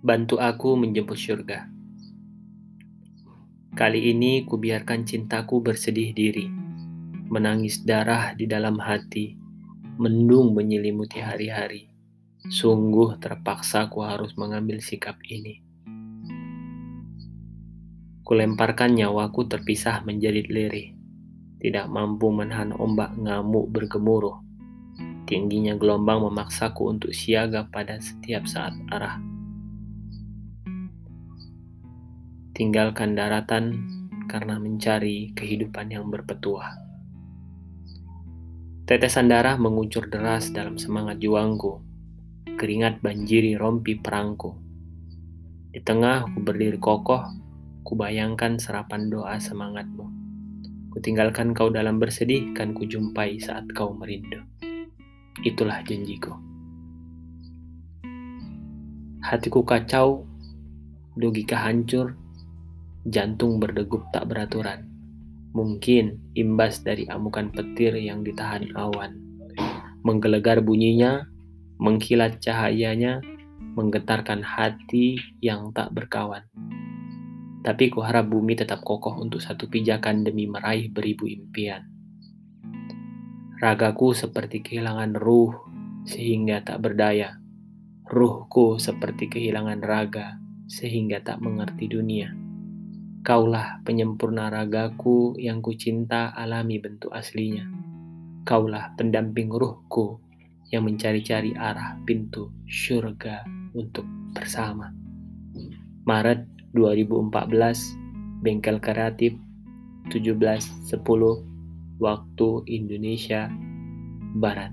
Bantu aku menjemput surga. Kali ini kubiarkan cintaku bersedih diri, menangis darah di dalam hati, mendung menyelimuti hari-hari. Sungguh terpaksa ku harus mengambil sikap ini. Kulemparkan nyawaku terpisah menjadi lirih, tidak mampu menahan ombak ngamuk bergemuruh. Tingginya gelombang memaksaku untuk siaga pada setiap saat arah. Tinggalkan daratan karena mencari kehidupan yang berpetuah. Tetesan darah mengucur deras dalam semangat juangku. Keringat banjiri rompi perangku. Di tengah ku berdiri kokoh, ku bayangkan serapan doa semangatmu. Ku tinggalkan kau dalam bersedih, kan ku jumpai saat kau merindu. Itulah janjiku. Hatiku kacau, logika hancur, jantung berdegup tak beraturan. Mungkin imbas dari amukan petir yang ditahan awan. Menggelegar bunyinya, mengkilat cahayanya, menggetarkan hati yang tak berkawan. Tapi kuharap bumi tetap kokoh untuk satu pijakan demi meraih beribu impian. Ragaku seperti kehilangan ruh sehingga tak berdaya. Ruhku seperti kehilangan raga sehingga tak mengerti dunia. Kaulah penyempurna ragaku yang kucinta alami bentuk aslinya. Kaulah pendamping ruhku yang mencari-cari arah pintu surga untuk bersama. Maret 2014, Bengkel Kreatif 17.10 waktu Indonesia Barat.